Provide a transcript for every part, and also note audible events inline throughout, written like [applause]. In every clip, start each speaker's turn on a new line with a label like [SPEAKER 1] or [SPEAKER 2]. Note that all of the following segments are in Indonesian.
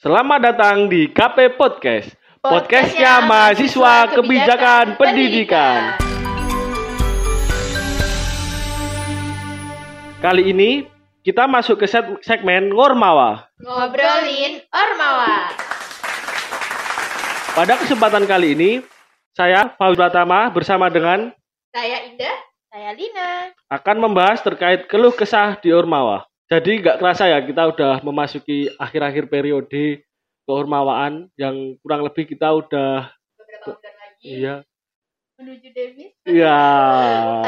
[SPEAKER 1] Selamat datang di KP Podcast. Podcastnya mahasiswa kebijakan pendidikan. Kali ini kita masuk ke segmen Ngormawa.
[SPEAKER 2] Ngobrolin Ormawa.
[SPEAKER 1] Pada kesempatan kali ini, saya Fauz Pratama bersama dengan
[SPEAKER 2] Saya Indah. Saya Lina.
[SPEAKER 1] akan membahas terkait keluh kesah di Ormawa. Jadi nggak kerasa ya kita udah memasuki akhir-akhir periode keormawaan yang kurang lebih kita udah
[SPEAKER 2] Beberapa bulan lagi
[SPEAKER 1] iya
[SPEAKER 2] menuju demis.
[SPEAKER 1] iya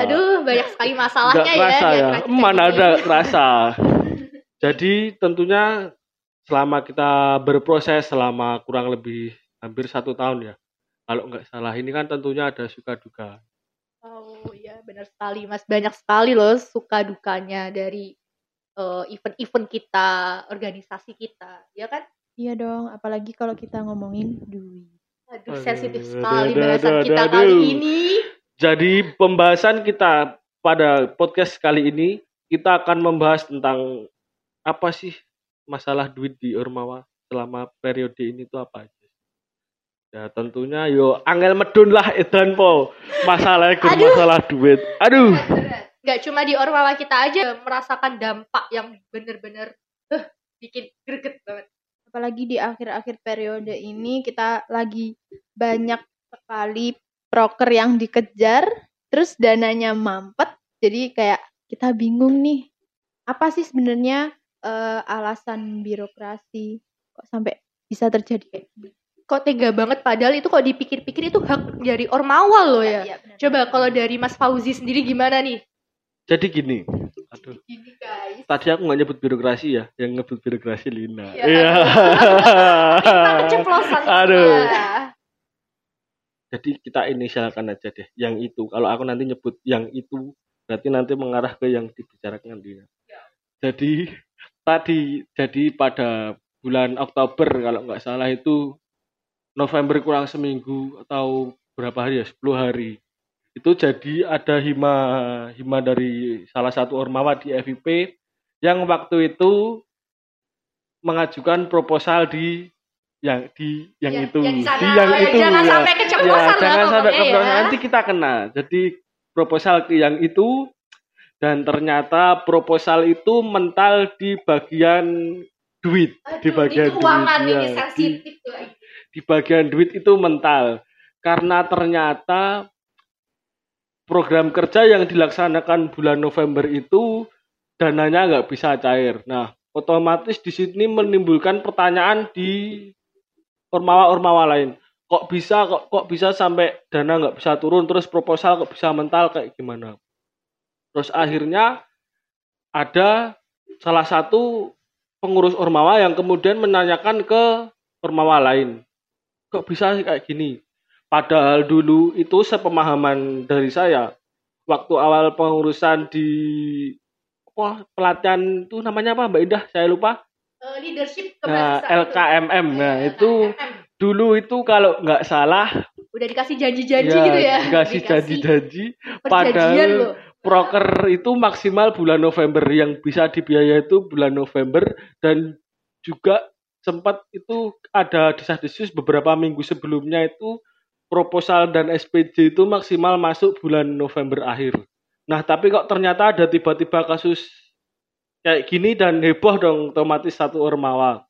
[SPEAKER 2] Aduh, banyak sekali masalahnya ya.
[SPEAKER 1] kerasa ya,
[SPEAKER 2] kita
[SPEAKER 1] mana ada kerasa. [laughs] Jadi tentunya selama kita berproses selama kurang lebih hampir satu tahun ya. Kalau nggak salah ini kan tentunya ada suka duka.
[SPEAKER 2] Oh iya, benar sekali Mas. Banyak sekali loh suka dukanya dari eh, event-event kita, organisasi kita. Ya kan?
[SPEAKER 3] Iya dong, apalagi kalau kita ngomongin duit.
[SPEAKER 2] Aduh, sensitif sekali
[SPEAKER 1] aduh,
[SPEAKER 2] bahasan
[SPEAKER 1] aduh,
[SPEAKER 2] kita
[SPEAKER 1] aduh.
[SPEAKER 2] kali ini.
[SPEAKER 1] Jadi pembahasan kita pada podcast kali ini kita akan membahas tentang apa sih masalah duit di Ormawa selama periode ini tuh apa aja. Ya tentunya yo angel medun lah edan po. Masalahnya masalah duit. Aduh.
[SPEAKER 2] Gak cuma di Ormawa kita aja merasakan dampak yang bener-bener eh, bikin greget banget.
[SPEAKER 3] Apalagi di akhir-akhir periode ini kita lagi banyak sekali proker yang dikejar, terus dananya mampet. Jadi kayak kita bingung nih, apa sih sebenarnya eh, alasan birokrasi kok sampai bisa terjadi kayak gini?
[SPEAKER 2] Kok tega banget padahal itu kok dipikir-pikir itu hak dari Ormawa loh ya.
[SPEAKER 3] Iya, benar.
[SPEAKER 2] Coba kalau dari Mas Fauzi sendiri gimana nih?
[SPEAKER 1] Jadi gini. Aduh.
[SPEAKER 2] Gini guys.
[SPEAKER 1] Tadi aku nggak nyebut birokrasi ya, yang nyebut birokrasi Lina.
[SPEAKER 2] Iya.
[SPEAKER 1] Iya.
[SPEAKER 2] Kita keceplosan.
[SPEAKER 1] Aduh.
[SPEAKER 2] juga.
[SPEAKER 1] Jadi kita inisialkan aja deh, yang itu. Kalau aku nanti nyebut yang itu, berarti nanti mengarah ke yang dibicarakan Lina. Jadi tadi, jadi pada bulan Oktober kalau nggak salah itu November kurang seminggu atau berapa hari ya, 10 hari. Itu jadi ada hima hima dari salah satu ormawa di FIP yang waktu itu mengajukan proposal di yang di yang
[SPEAKER 2] Ya,
[SPEAKER 1] itu
[SPEAKER 2] yang di sana.
[SPEAKER 1] di yang
[SPEAKER 2] Oh, ya,
[SPEAKER 1] itu
[SPEAKER 2] jangan
[SPEAKER 1] ya.
[SPEAKER 2] sampai keceplosan
[SPEAKER 1] ya jangan sampai keceplosan
[SPEAKER 2] ya.
[SPEAKER 1] nanti kita kena jadi proposal ke yang itu dan ternyata proposal itu mental di bagian duit di
[SPEAKER 2] Aduh,
[SPEAKER 1] bagian
[SPEAKER 2] itu
[SPEAKER 1] duit,
[SPEAKER 2] ini
[SPEAKER 1] ya.
[SPEAKER 2] sensitif tuh.
[SPEAKER 1] di bagian duit itu mental karena ternyata program kerja yang dilaksanakan bulan November itu dananya nggak bisa cair. Nah, otomatis di sini menimbulkan pertanyaan di ormawa-ormawa lain. Kok bisa kok kok bisa sampai dana nggak bisa turun terus proposal kok bisa mental kayak gimana? Terus akhirnya ada salah satu pengurus ormawa yang kemudian menanyakan ke ormawa lain kok bisa kayak gini padahal dulu itu sepemahaman dari saya waktu awal pengurusan di apa pelatihan itu namanya apa Mbak Indah saya lupa
[SPEAKER 2] Eh, leadership
[SPEAKER 1] nah. LKMM nah
[SPEAKER 2] Eh,
[SPEAKER 1] itu
[SPEAKER 2] LKMM.
[SPEAKER 1] dulu itu kalau nggak salah
[SPEAKER 2] udah dikasih janji-janji
[SPEAKER 1] ya,
[SPEAKER 2] gitu ya.
[SPEAKER 1] dikasih janji-janji padahal
[SPEAKER 2] loh.
[SPEAKER 1] proker itu maksimal bulan November yang bisa dibiayai itu bulan November dan juga sempat itu ada desas-desus beberapa minggu sebelumnya itu proposal dan SPJ itu maksimal masuk bulan November akhir. Nah, tapi kok ternyata ada tiba-tiba kasus kayak gini dan heboh dong otomatis satu ormawa.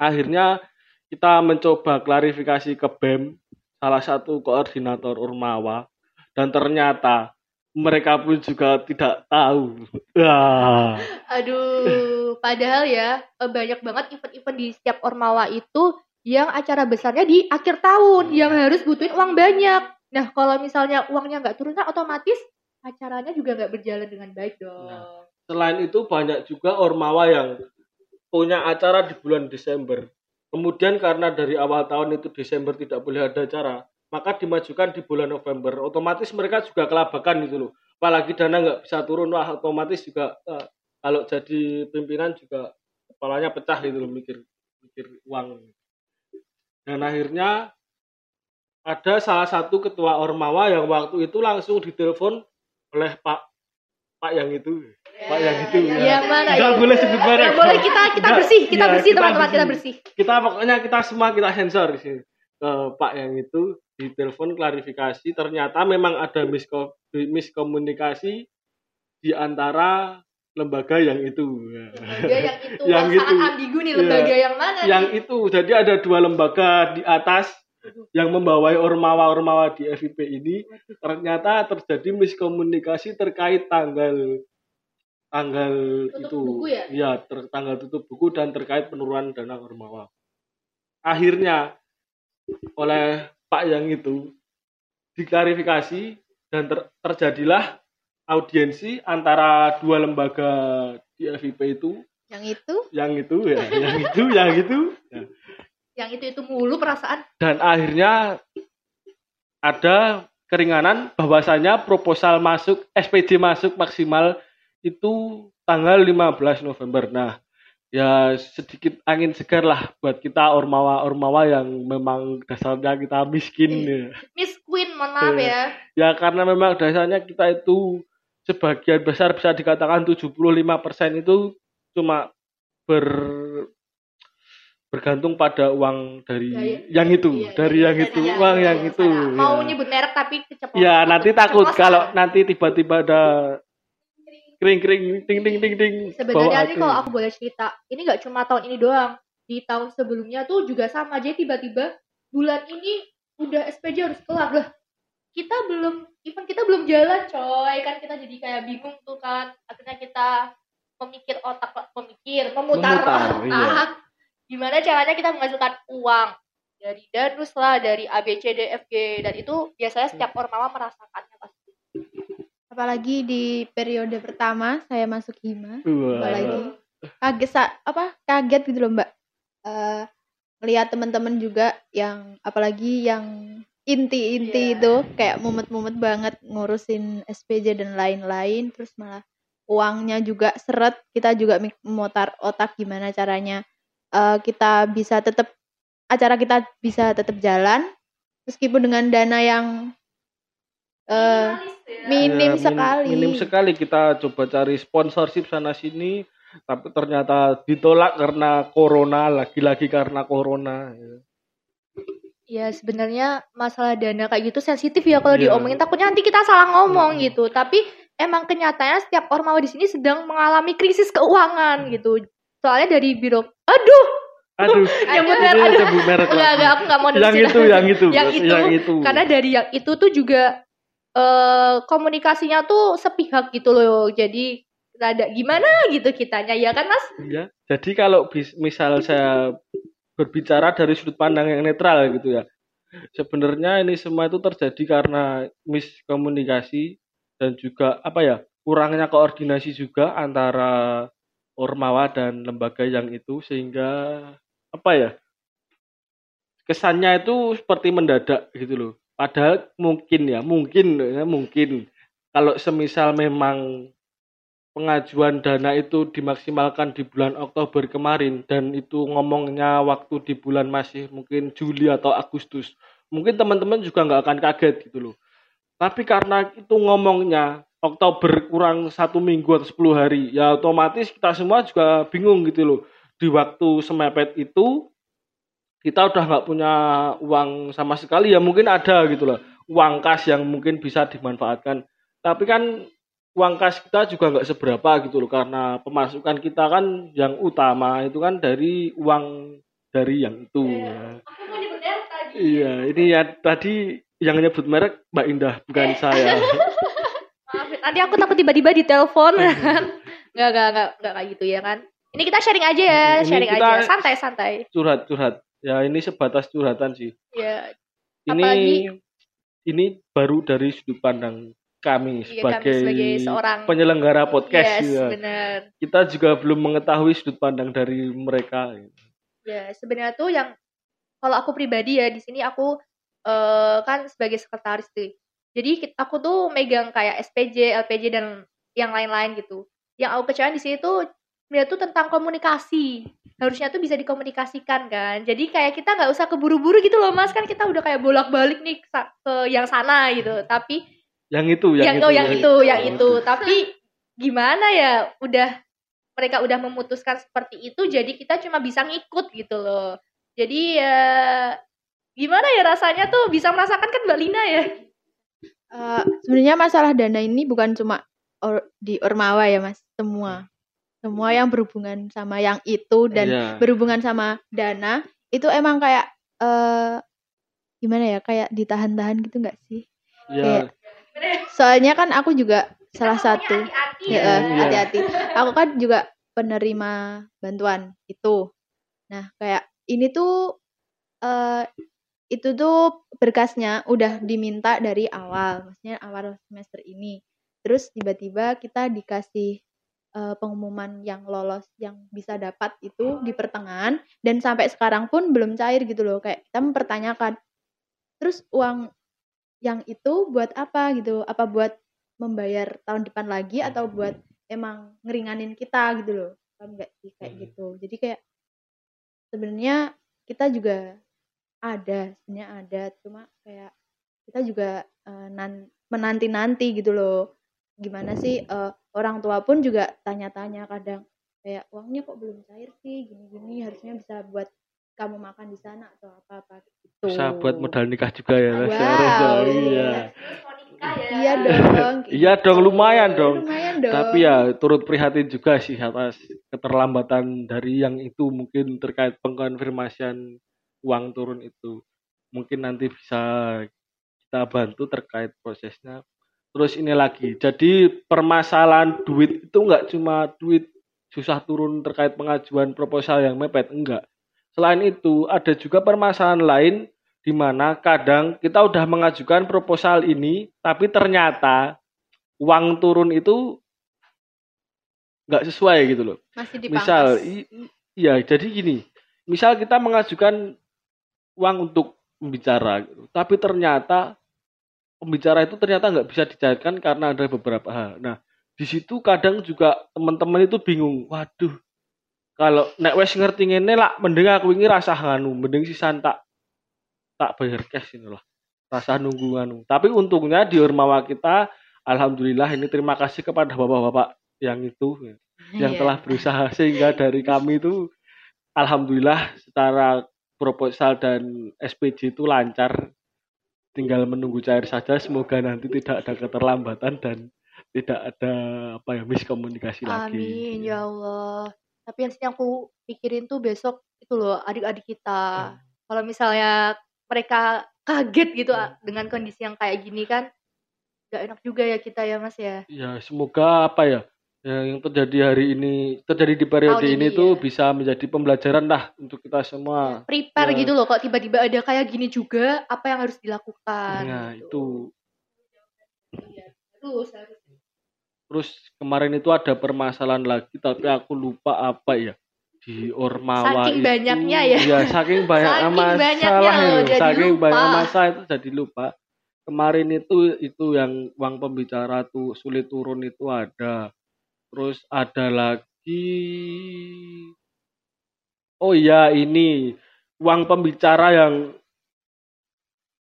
[SPEAKER 1] Akhirnya kita mencoba klarifikasi ke BEM, salah satu koordinator ormawa, dan ternyata mereka pun juga tidak tahu. Wah. [laughs]
[SPEAKER 2] Aduh, padahal ya eh, banyak banget event-event di setiap Ormawa itu yang acara besarnya di akhir tahun yang harus butuhin uang banyak. Nah, kalau misalnya uangnya nggak turun kan otomatis acaranya juga nggak berjalan dengan baik dong.
[SPEAKER 1] Nah. Selain itu banyak juga ormawa yang punya acara di bulan Desember. Kemudian karena dari awal tahun itu Desember tidak boleh ada acara, maka dimajukan di bulan November. Otomatis mereka juga kelabakan gitu loh. Apalagi dana nggak bisa turun, wah otomatis juga eh, kalau jadi pimpinan juga kepalanya pecah gitu loh mikir mikir uang. Dan akhirnya ada salah satu ketua ormawa yang waktu itu langsung ditelepon oleh Pak Pak yang itu Pak yang itu ya.
[SPEAKER 2] Yang mana?
[SPEAKER 1] Nggak
[SPEAKER 2] Yang-
[SPEAKER 1] boleh sebut merek.
[SPEAKER 2] Boleh kita kita bersih, kita
[SPEAKER 1] iya,
[SPEAKER 2] bersih
[SPEAKER 1] kita
[SPEAKER 2] teman-teman, kita
[SPEAKER 1] bersih.
[SPEAKER 2] bersih.
[SPEAKER 1] kita pokoknya kita semua kita sensor di sini ke Pak yang itu di telepon klarifikasi ternyata memang ada misko- miskomunikasi di antara lembaga yang itu Ya.
[SPEAKER 2] Lembaga yang itu [laughs]
[SPEAKER 1] Yang itu.
[SPEAKER 2] ambigu nih
[SPEAKER 1] Iya.
[SPEAKER 2] lembaga yang mana
[SPEAKER 1] yang
[SPEAKER 2] nih?
[SPEAKER 1] itu jadi ada dua lembaga di atas yang membawai ormawa-ormawa di FIP ini ternyata terjadi miskomunikasi terkait tanggal tanggal
[SPEAKER 2] Tutup
[SPEAKER 1] itu
[SPEAKER 2] buku ya?
[SPEAKER 1] Iya, ter- tanggal tutup buku dan terkait penurunan dana ormawa akhirnya oleh Pak yang itu diklarifikasi dan ter- terjadilah audiensi antara dua lembaga di FIP itu
[SPEAKER 3] Yang itu
[SPEAKER 1] yang itu ya [laughs] yang itu yang itu ya.
[SPEAKER 2] Yang itu itu mulu perasaan.
[SPEAKER 1] dan akhirnya ada keringanan bahwasanya proposal masuk SPJ masuk maksimal itu tanggal 15 November. Nah, ya sedikit angin segar lah buat kita ormawa-ormawa yang memang dasarnya kita miskin ya.
[SPEAKER 2] Miss Queen, mohon maaf
[SPEAKER 1] Iya.
[SPEAKER 2] ya.
[SPEAKER 1] Ya karena memang dasarnya kita itu sebagian besar bisa dikatakan 75% itu cuma ber bergantung pada uang dari
[SPEAKER 2] Gaya-
[SPEAKER 1] yang itu,
[SPEAKER 2] Iya,
[SPEAKER 1] dari yang itu,
[SPEAKER 2] iya,
[SPEAKER 1] uang
[SPEAKER 2] iya,
[SPEAKER 1] yang
[SPEAKER 2] iya,
[SPEAKER 1] itu.
[SPEAKER 2] salah. Mau
[SPEAKER 1] ya.
[SPEAKER 2] nyebut merek tapi keceplosan.
[SPEAKER 1] Ya nanti takut kalau nanti tiba-tiba ada kering kering ting ting ting ting
[SPEAKER 2] Sebenarnya
[SPEAKER 1] hati.
[SPEAKER 2] kalau aku boleh cerita, ini nggak cuma tahun ini doang. Di tahun sebelumnya tuh juga sama. Jadi tiba-tiba bulan ini udah SPJ harus kelar lah. Kita belum, even kita belum jalan coy. Kan kita jadi kayak bingung tuh kan. Akhirnya kita memikir otak, memikir, memutar,
[SPEAKER 1] Memutar,
[SPEAKER 2] otak.
[SPEAKER 1] iya.
[SPEAKER 2] Gimana caranya kita menghasilkan uang dari danus lah, dari ABCDFG dan itu biasanya setiap ormawa merasakannya pasti.
[SPEAKER 3] apalagi di periode pertama saya masuk hima apalagi kaget sa- apa kaget gitu loh mbak Eh melihat teman-teman juga yang apalagi yang inti-inti
[SPEAKER 2] Iya.
[SPEAKER 3] itu kayak mumet-mumet banget ngurusin SPJ dan lain-lain terus malah uangnya juga seret kita juga memutar otak gimana caranya eh, kita bisa tetap acara kita bisa tetap jalan meskipun dengan dana yang eh minim
[SPEAKER 1] Ya,
[SPEAKER 3] sekali
[SPEAKER 1] minim sekali kita coba cari sponsorship sana sini tapi ternyata ditolak karena corona lagi-lagi karena corona ya.
[SPEAKER 2] Ya sebenarnya masalah dana kayak gitu sensitif ya kalau
[SPEAKER 1] Iya.
[SPEAKER 2] diomongin takutnya nanti kita salah ngomong
[SPEAKER 1] Hmm.
[SPEAKER 2] gitu. Tapi emang kenyataannya setiap ormawa di sini sedang mengalami krisis keuangan gitu. Soalnya dari biro, aduh,
[SPEAKER 1] aduh
[SPEAKER 2] Nyebut
[SPEAKER 1] ini
[SPEAKER 2] merek, aduh.
[SPEAKER 1] sebut merek
[SPEAKER 2] enggak
[SPEAKER 1] lagi.
[SPEAKER 2] enggak aku nggak mau
[SPEAKER 1] yang itu yang itu
[SPEAKER 2] Yang itu,
[SPEAKER 1] yang itu
[SPEAKER 2] Karena dari yang itu tuh juga eh komunikasinya tuh sepihak gitu loh. Jadi rada gimana gitu kitanya ya kan Mas?
[SPEAKER 1] Ya, jadi kalau bis- misal saya berbicara dari sudut pandang yang netral gitu ya. Sebenarnya ini semua itu terjadi karena miskomunikasi dan juga apa ya? kurangnya koordinasi juga antara ormawa dan lembaga yang itu sehingga apa ya? kesannya itu seperti mendadak gitu loh. Padahal mungkin ya, mungkin ya, mungkin kalau semisal memang pengajuan dana itu dimaksimalkan di bulan Oktober kemarin dan itu ngomongnya waktu di bulan masih mungkin Juli atau Agustus. Mungkin teman-teman juga nggak akan kaget gitu loh. Tapi karena itu ngomongnya Oktober kurang satu minggu atau 10 hari ya otomatis kita semua juga bingung gitu loh. Di waktu semepet itu kita udah nggak punya uang sama sekali ya mungkin ada gitu loh. Uang kas yang mungkin bisa dimanfaatkan. Tapi kan uang kas kita juga nggak seberapa gitu loh karena pemasukan kita kan yang utama itu kan dari uang dari yang itu ya.
[SPEAKER 2] Aku mau nyebut merek tadi.
[SPEAKER 1] iya ini ya tadi yang nyebut merek Mbak Indah bukan saya [laughs]
[SPEAKER 2] Maaf, nanti aku takut tiba-tiba ditelepon [laughs] kan. Enggak, enggak, enggak, enggak kayak gitu ya kan. Ini kita sharing aja ya,
[SPEAKER 1] Ini
[SPEAKER 2] sharing aja, santai-santai.
[SPEAKER 1] curhat curhat ya ini sebatas curhatan sih
[SPEAKER 2] Ya,
[SPEAKER 1] ini
[SPEAKER 2] Apalagi-
[SPEAKER 1] ini baru dari sudut pandang kami
[SPEAKER 2] iya,
[SPEAKER 1] sebagai,
[SPEAKER 2] kami sebagai seorang
[SPEAKER 1] penyelenggara podcast
[SPEAKER 2] Yes,
[SPEAKER 1] ya.
[SPEAKER 2] benar.
[SPEAKER 1] kita juga belum mengetahui sudut pandang dari mereka
[SPEAKER 2] Ya, sebenarnya tuh yang kalau aku pribadi ya di sini aku eh, kan sebagai sekretaris tuh. Jadi aku tuh megang kayak SPJ, LPJ dan yang lain-lain gitu. Yang aku kecewain di sini tuh dia tuh tentang komunikasi. Harusnya tuh bisa dikomunikasikan kan. Jadi kayak kita nggak usah keburu-buru gitu loh Mas, kan kita udah kayak bolak-balik nih ke yang sana gitu. Tapi
[SPEAKER 1] yang itu
[SPEAKER 2] yang,
[SPEAKER 1] yang,
[SPEAKER 2] oh, yang itu, yang itu. Tapi gimana ya udah mereka udah memutuskan seperti itu jadi kita cuma bisa ngikut gitu loh. Jadi ya gimana ya rasanya tuh? Bisa merasakan kan Mbak Lina ya?
[SPEAKER 3] Eh, sebenarnya masalah dana ini bukan cuma or- di Ormawa ya mas, semua. Semua yang berhubungan sama yang itu dan
[SPEAKER 1] Iya.
[SPEAKER 3] berhubungan sama dana itu emang kayak eh gimana ya? Kayak ditahan-tahan gitu nggak sih?
[SPEAKER 1] ya
[SPEAKER 3] Soalnya kan aku juga salah satu
[SPEAKER 2] hati-hati
[SPEAKER 3] ya,
[SPEAKER 2] ya,
[SPEAKER 3] hati-hati. Aku kan juga penerima bantuan itu. Nah kayak ini tuh eh itu tuh berkasnya udah diminta dari awal, maksudnya awal semester ini. Terus tiba-tiba kita dikasih eh, pengumuman yang lolos yang bisa dapat itu di pertengahan dan sampai sekarang pun belum cair gitu loh. Kayak kita mempertanyakan terus uang yang itu buat apa gitu? Apa buat membayar tahun depan lagi atau buat emang ngeringanin kita gitu loh? Paham nggak sih kayak
[SPEAKER 1] Hmm.
[SPEAKER 3] gitu. Jadi kayak sebenarnya kita juga ada, sebenarnya ada, cuma kayak kita juga eh, nan- menanti-nanti gitu loh. Gimana sih eh, orang tua pun juga tanya-tanya kadang kayak uangnya kok belum cair sih, gini-gini harusnya bisa buat kamu makan di sana atau apa-apa gitu.
[SPEAKER 1] bisa buat modal nikah juga ya Mas.
[SPEAKER 3] Wow.
[SPEAKER 1] Harus, iya
[SPEAKER 2] Mau nikah ya.
[SPEAKER 3] Iya dong. kayak [laughs]
[SPEAKER 1] Iya dong,
[SPEAKER 3] gitu.
[SPEAKER 1] lumayan dong.
[SPEAKER 3] Lumayan dong.
[SPEAKER 1] Tapi ya turut prihatin juga sih atas keterlambatan dari yang itu mungkin terkait pengkonfirmasian uang turun itu. Mungkin nanti bisa kita bantu terkait prosesnya. Terus ini lagi, jadi permasalahan duit itu nggak cuma duit susah turun terkait pengajuan proposal yang mepet, enggak. Selain itu, ada juga permasalahan lain di mana kadang kita udah mengajukan proposal ini, tapi ternyata uang turun itu nggak sesuai gitu loh.
[SPEAKER 3] masih dipangkas.
[SPEAKER 1] Misal, iya jadi gini, misal kita mengajukan uang untuk pembicara, gitu, tapi ternyata pembicara itu ternyata nggak bisa dicairkan karena ada beberapa hal. Nah, di situ kadang juga teman-teman itu bingung, waduh, kalau nek wes ngerti ngene lah, mending aku ini rasa nganu, mending sisan tak tak bayar cash ini lah, rasa nunggu nganu. Tapi untungnya di Ormawa kita, alhamdulillah ini terima kasih kepada bapak-bapak yang itu yang
[SPEAKER 3] Iya.
[SPEAKER 1] telah berusaha sehingga dari kami itu alhamdulillah secara proposal dan SPJ itu lancar tinggal menunggu cair saja semoga nanti tidak ada keterlambatan dan tidak ada apa ya miskomunikasi lagi
[SPEAKER 2] Amin ya Allah. Tapi yang sini aku pikirin tuh besok itu loh adik-adik kita.
[SPEAKER 1] Hmm.
[SPEAKER 2] Kalau misalnya mereka kaget gitu
[SPEAKER 1] Hmm.
[SPEAKER 2] dengan kondisi yang kayak gini kan gak enak juga ya kita ya Mas ya.
[SPEAKER 1] ya semoga apa ya ya, yang terjadi hari ini terjadi di periode
[SPEAKER 2] Tahun
[SPEAKER 1] ini
[SPEAKER 2] ini,
[SPEAKER 1] tuh
[SPEAKER 2] ya.
[SPEAKER 1] bisa menjadi pembelajaran lah untuk kita semua
[SPEAKER 2] Prepare
[SPEAKER 1] Ya.
[SPEAKER 2] gitu loh kok tiba-tiba ada kayak gini juga apa yang harus dilakukan.
[SPEAKER 1] nah
[SPEAKER 2] gitu.
[SPEAKER 1] itu
[SPEAKER 2] Terus harus
[SPEAKER 1] terus kemarin itu ada permasalahan lagi tapi aku lupa apa ya. Di Ormawa
[SPEAKER 2] Saking
[SPEAKER 1] itu.
[SPEAKER 2] banyaknya ya.
[SPEAKER 1] Iya, saking banyak
[SPEAKER 2] Saking
[SPEAKER 1] masalah
[SPEAKER 2] banyaknya loh, jadi
[SPEAKER 1] saking
[SPEAKER 2] lupa.
[SPEAKER 1] banyak masalah itu jadi lupa. Kemarin itu itu yang uang pembicara tuh sulit turun itu ada. Terus ada lagi. Oh iya ini. Uang pembicara yang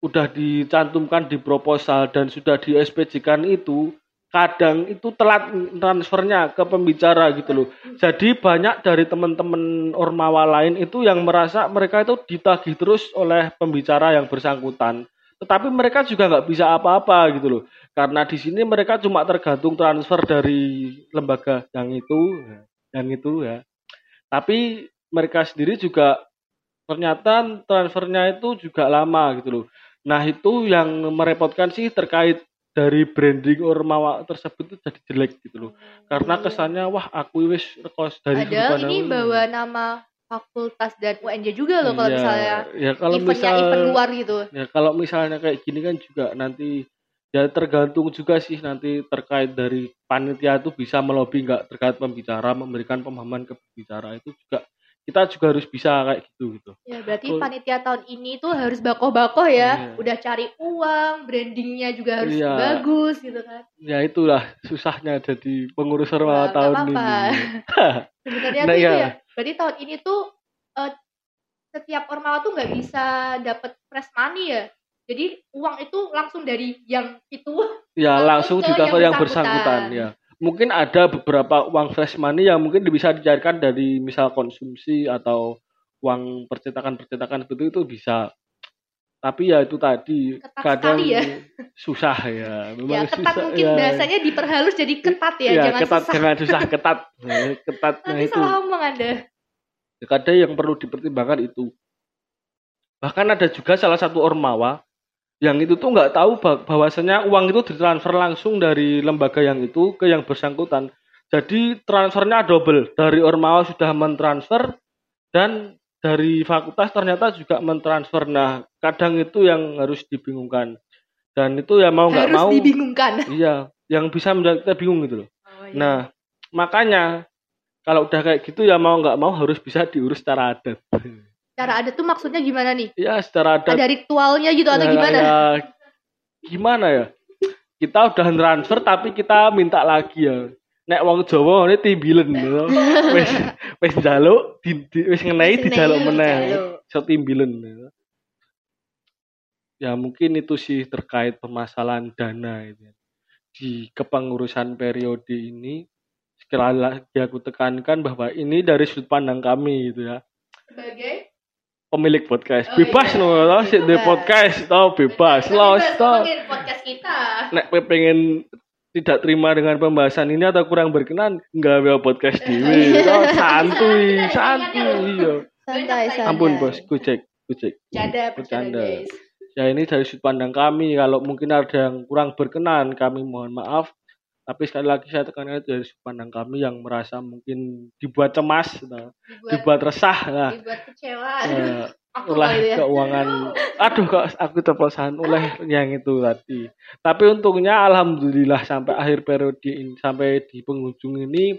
[SPEAKER 1] udah dicantumkan di proposal dan sudah di SPJ-kan itu kadang itu telat transfernya ke pembicara gitu loh. Jadi banyak dari teman-teman ormawa lain itu yang merasa mereka itu ditagih terus oleh pembicara yang bersangkutan. Tetapi mereka juga nggak bisa apa-apa gitu loh. Karena di sini mereka cuma tergantung transfer dari lembaga yang itu, yang itu ya. Tapi mereka sendiri juga ternyata transfernya itu juga lama gitu loh. Nah itu yang merepotkan sih terkait dari branding Ormawa tersebut itu jadi jelek gitu loh. Karena kesannya wah aku wis rekos dari
[SPEAKER 2] Padahal ini bawa nama fakultas dan UNJ juga loh kalau
[SPEAKER 1] Iya,
[SPEAKER 2] misalnya
[SPEAKER 1] ya kalau
[SPEAKER 2] eventnya
[SPEAKER 1] misal
[SPEAKER 2] event luar gitu.
[SPEAKER 1] ya kalau misalnya kayak gini kan juga nanti ya tergantung juga sih nanti terkait dari panitia itu bisa melobi nggak terkait pembicara memberikan pemahaman ke pembicara itu juga kita juga harus bisa kayak gitu gitu.
[SPEAKER 2] Ya berarti panitia tahun ini tuh harus bakoh-bakoh ya.
[SPEAKER 1] Iya.
[SPEAKER 2] Udah cari uang, brandingnya juga harus
[SPEAKER 1] Iya.
[SPEAKER 2] bagus gitu kan.
[SPEAKER 1] Ya itulah susahnya jadi pengurus Ormawa
[SPEAKER 2] Nggak
[SPEAKER 1] tahun
[SPEAKER 2] apa-apa.
[SPEAKER 1] ini. [laughs] [laughs]
[SPEAKER 2] Sebenarnya
[SPEAKER 1] Nah,
[SPEAKER 2] tuh
[SPEAKER 1] iya.
[SPEAKER 2] ya. Berarti tahun ini tuh eh, setiap ormawa tuh nggak bisa dapat fresh money ya. Jadi uang itu langsung dari yang itu
[SPEAKER 1] ya langsung
[SPEAKER 2] Langsung ke
[SPEAKER 1] didaftar
[SPEAKER 2] yang
[SPEAKER 1] yang bersangkutan
[SPEAKER 2] bersangkutan.
[SPEAKER 1] ya mungkin ada beberapa uang fresh money yang mungkin bisa dicarikan dari misal konsumsi atau uang percetakan-percetakan seperti itu bisa. Tapi ya itu tadi
[SPEAKER 2] Ketat
[SPEAKER 1] kadang
[SPEAKER 2] ya.
[SPEAKER 1] susah ya. [laughs]
[SPEAKER 2] Ya
[SPEAKER 1] Memang
[SPEAKER 2] ketat
[SPEAKER 1] susah,
[SPEAKER 2] mungkin
[SPEAKER 1] ya.
[SPEAKER 2] bahasanya diperhalus jadi ketat ya,
[SPEAKER 1] Ya,
[SPEAKER 2] jangan
[SPEAKER 1] ketat
[SPEAKER 2] susah.
[SPEAKER 1] jangan susah ketat. Ketat [laughs] nah itu.
[SPEAKER 2] salah Anda.
[SPEAKER 1] Kadang yang perlu dipertimbangkan itu. Bahkan ada juga salah satu ormawa yang itu tuh nggak tahu bah- bahwasanya uang itu ditransfer langsung dari lembaga yang itu ke yang bersangkutan. Jadi transfernya double. Dari ormawa sudah mentransfer dan dari fakultas ternyata juga mentransfer. Nah, kadang itu yang harus dibingungkan. Dan itu ya mau nggak
[SPEAKER 2] Harus
[SPEAKER 1] mau.
[SPEAKER 2] dibingungkan. [laughs]
[SPEAKER 1] Iya, yang bisa membuat kita bingung gitu loh.
[SPEAKER 2] Oh, iya.
[SPEAKER 1] Nah, makanya kalau udah kayak gitu ya mau nggak mau harus bisa diurus secara adat.
[SPEAKER 2] Cara ada tuh maksudnya gimana nih?
[SPEAKER 1] Ya secara adat.
[SPEAKER 2] Ada ritualnya gitu atau
[SPEAKER 1] ya,
[SPEAKER 2] gimana?
[SPEAKER 1] ya, gimana ya? Kita udah transfer tapi kita minta lagi ya. Nek wong Jawa ini timbilen lho. [laughs] Wis wis njaluk di, di, wis ngenai dijaluk meneh. Iso timbilen. lho. Ya mungkin itu sih terkait permasalahan dana itu. ya. Di kepengurusan periode ini sekali lagi aku tekankan bahwa ini dari sudut pandang kami gitu ya
[SPEAKER 2] Sebagai
[SPEAKER 1] pemilik podcast.
[SPEAKER 2] Oh,
[SPEAKER 1] bebas
[SPEAKER 2] iya.
[SPEAKER 1] no lo sih di podcast tau bebas.
[SPEAKER 2] Kita
[SPEAKER 1] lo
[SPEAKER 2] bebas
[SPEAKER 1] tau
[SPEAKER 2] podcast kita.
[SPEAKER 1] nek pengen tidak terima dengan pembahasan ini atau kurang berkenan nggak ada podcast [laughs] dewi tau santuy santuy iya.
[SPEAKER 3] Santai, santai.
[SPEAKER 1] ampun bos kucek kucek
[SPEAKER 2] Bercanda,
[SPEAKER 1] ya ini dari sudut pandang kami. Kalau mungkin ada yang kurang berkenan kami mohon maaf tapi sekali lagi saya tekankan itu dari pandang kami yang merasa mungkin dibuat cemas nah,
[SPEAKER 2] Dibuat,
[SPEAKER 1] dibuat resah nah,
[SPEAKER 2] dibuat kecewa.
[SPEAKER 1] eh,
[SPEAKER 2] ya.
[SPEAKER 1] keuangan. Aduh kok aku terpesan oleh yang itu tadi. Tapi untungnya alhamdulillah sampai akhir periode ini sampai di penghujung ini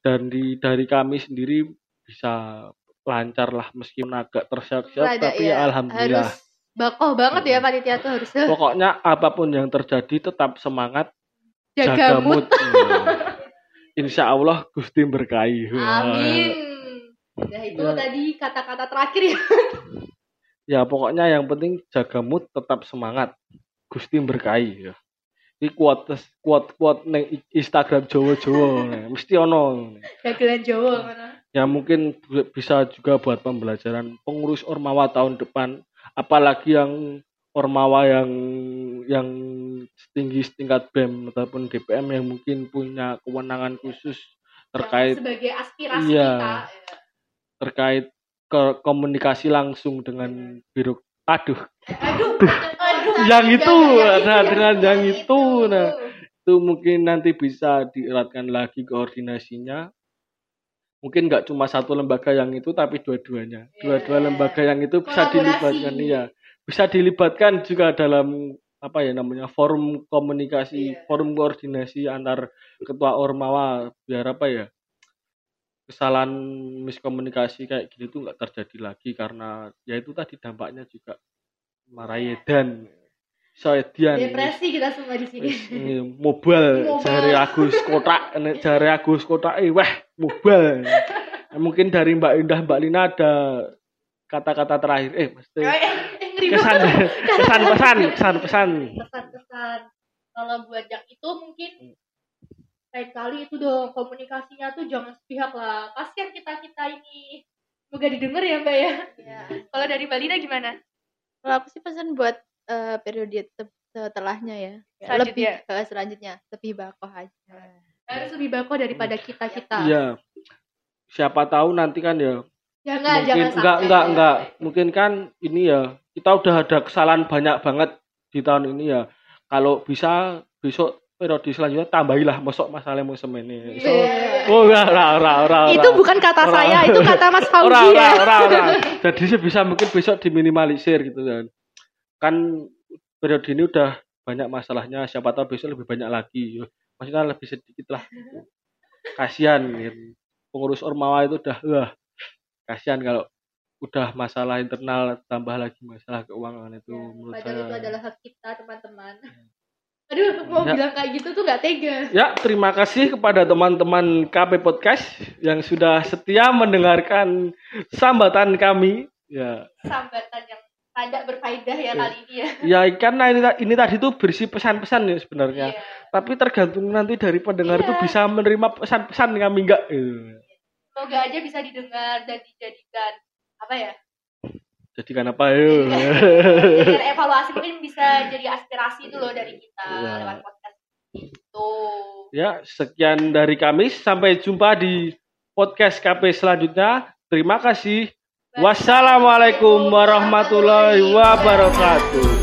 [SPEAKER 1] dan di dari kami sendiri bisa lancar lah meskipun agak
[SPEAKER 2] Rada,
[SPEAKER 1] tapi
[SPEAKER 2] ya,
[SPEAKER 1] alhamdulillah.
[SPEAKER 2] Harus bakoh banget ya panitia tuh harus
[SPEAKER 1] pokoknya apa pun yang terjadi tetap semangat
[SPEAKER 2] jaga
[SPEAKER 1] jaga
[SPEAKER 2] mood.
[SPEAKER 1] Hmm. [laughs] insya Allah Gusti berkahi
[SPEAKER 2] Amin. Nah itu
[SPEAKER 1] Ya.
[SPEAKER 2] tadi kata-kata terakhir ya.
[SPEAKER 1] ya pokoknya yang penting jaga mood tetap semangat Gusti berkahi ya ini kuat kuat kuat neng Instagram Jawa Jawa [laughs] mesti ono
[SPEAKER 2] Dagelan Jawa mana?
[SPEAKER 1] ya mungkin bu- bisa juga buat pembelajaran pengurus ormawa tahun depan apalagi yang ormawa yang yang tinggi setingkat BEM ataupun DPM yang mungkin punya kewenangan khusus terkait
[SPEAKER 2] Yang sebagai aspirasi
[SPEAKER 1] Iya.
[SPEAKER 2] kita.
[SPEAKER 1] terkait ke komunikasi langsung dengan biro aduh
[SPEAKER 2] Aduh, aduh.
[SPEAKER 1] Yang itu,
[SPEAKER 2] jangan
[SPEAKER 1] nah,
[SPEAKER 2] yang
[SPEAKER 1] dengan yang itu, nah.
[SPEAKER 2] itu.
[SPEAKER 1] itu mungkin nanti bisa dieratkan lagi koordinasinya mungkin nggak cuma satu lembaga yang itu tapi dua-duanya dua-dua
[SPEAKER 2] Iya.
[SPEAKER 1] lembaga yang itu bisa dilibatkan ya bisa dilibatkan juga dalam apa ya namanya forum komunikasi
[SPEAKER 2] Iya.
[SPEAKER 1] forum koordinasi antar ketua ormawa biar apa ya kesalahan miskomunikasi kayak gini tuh nggak terjadi lagi karena ya itu tadi dampaknya juga marahi dan soedian
[SPEAKER 2] Depresi kita semua di sini.
[SPEAKER 1] Mobile. [laughs]
[SPEAKER 2] Mobile.
[SPEAKER 1] jari Agus kotak jari Agus kotak eh wah mobile. [laughs] Mungkin dari Mbak Indah Mbak Lina ada kata-kata terakhir. Eh mesti
[SPEAKER 2] Ngeri
[SPEAKER 1] kesan
[SPEAKER 2] banget. [laughs]
[SPEAKER 1] kesan pesan kesan pesan.
[SPEAKER 2] Kalau buat yang itu mungkin
[SPEAKER 1] Hmm.
[SPEAKER 2] lain kali itu dong komunikasinya tuh jangan sepihak lah. Kasihan kita kita ini. Semoga didengar ya Mbak ya. Kalau dari Mbak Lina gimana?
[SPEAKER 3] Kalau aku sih pesan buat eh, periode te- setelahnya ya.
[SPEAKER 2] Selanjutnya.
[SPEAKER 3] Lebih eh, selanjutnya lebih bakoh aja.
[SPEAKER 2] Harus lebih bako daripada kita kita.
[SPEAKER 1] iya siapa tahu nanti kan ya
[SPEAKER 2] Jangan
[SPEAKER 1] mungkin
[SPEAKER 2] jangan
[SPEAKER 1] enggak
[SPEAKER 2] sampai.
[SPEAKER 1] enggak enggak mungkin kan ini ya kita udah ada kesalahan banyak banget di tahun ini ya kalau bisa besok periode selanjutnya tambahilah masuk masalah musim ini so,
[SPEAKER 2] Iya.
[SPEAKER 1] oh enggak ora ora ora
[SPEAKER 2] Itu bukan kata
[SPEAKER 1] Ora.
[SPEAKER 2] saya, itu kata Mas [laughs] Fauzi ya.
[SPEAKER 1] ora ora jadi sih bisa mungkin besok diminimalisir gitu kan kan periode ini udah banyak masalahnya siapa tahu besok lebih banyak lagi maksudnya lebih sedikit lah kasihan gitu. pengurus ormawa itu udah wah kasihan kalau udah masalah internal tambah lagi masalah keuangan itu menurut
[SPEAKER 2] Padahal itu
[SPEAKER 1] saya
[SPEAKER 2] adalah hak kita teman-teman. [laughs] Aduh, mau
[SPEAKER 1] Ya.
[SPEAKER 2] bilang kayak gitu tuh gak tega.
[SPEAKER 1] Ya, terima kasih kepada teman-teman KP Podcast yang sudah setia mendengarkan sambatan kami. Ya,
[SPEAKER 2] Sambatan yang rada berfaedah ya kali ini ya.
[SPEAKER 1] Ya karena ini, ini tadi tuh berisi pesan-pesan ya sebenarnya.
[SPEAKER 2] Iya.
[SPEAKER 1] Tapi tergantung nanti dari pendengar
[SPEAKER 2] Iya.
[SPEAKER 1] itu bisa menerima pesan-pesan kami enggak. gitu.
[SPEAKER 2] Semoga aja bisa didengar dan dijadikan apa ya?
[SPEAKER 1] Jadikan apa yuk?
[SPEAKER 2] Jadikan evaluasi mungkin bisa jadi aspirasi itu loh dari kita
[SPEAKER 1] Iya.
[SPEAKER 2] lewat podcast itu.
[SPEAKER 1] ya, sekian dari kami. Sampai jumpa di podcast KP selanjutnya. Terima kasih. Wassalamualaikum warahmatullahi wabarakatuh.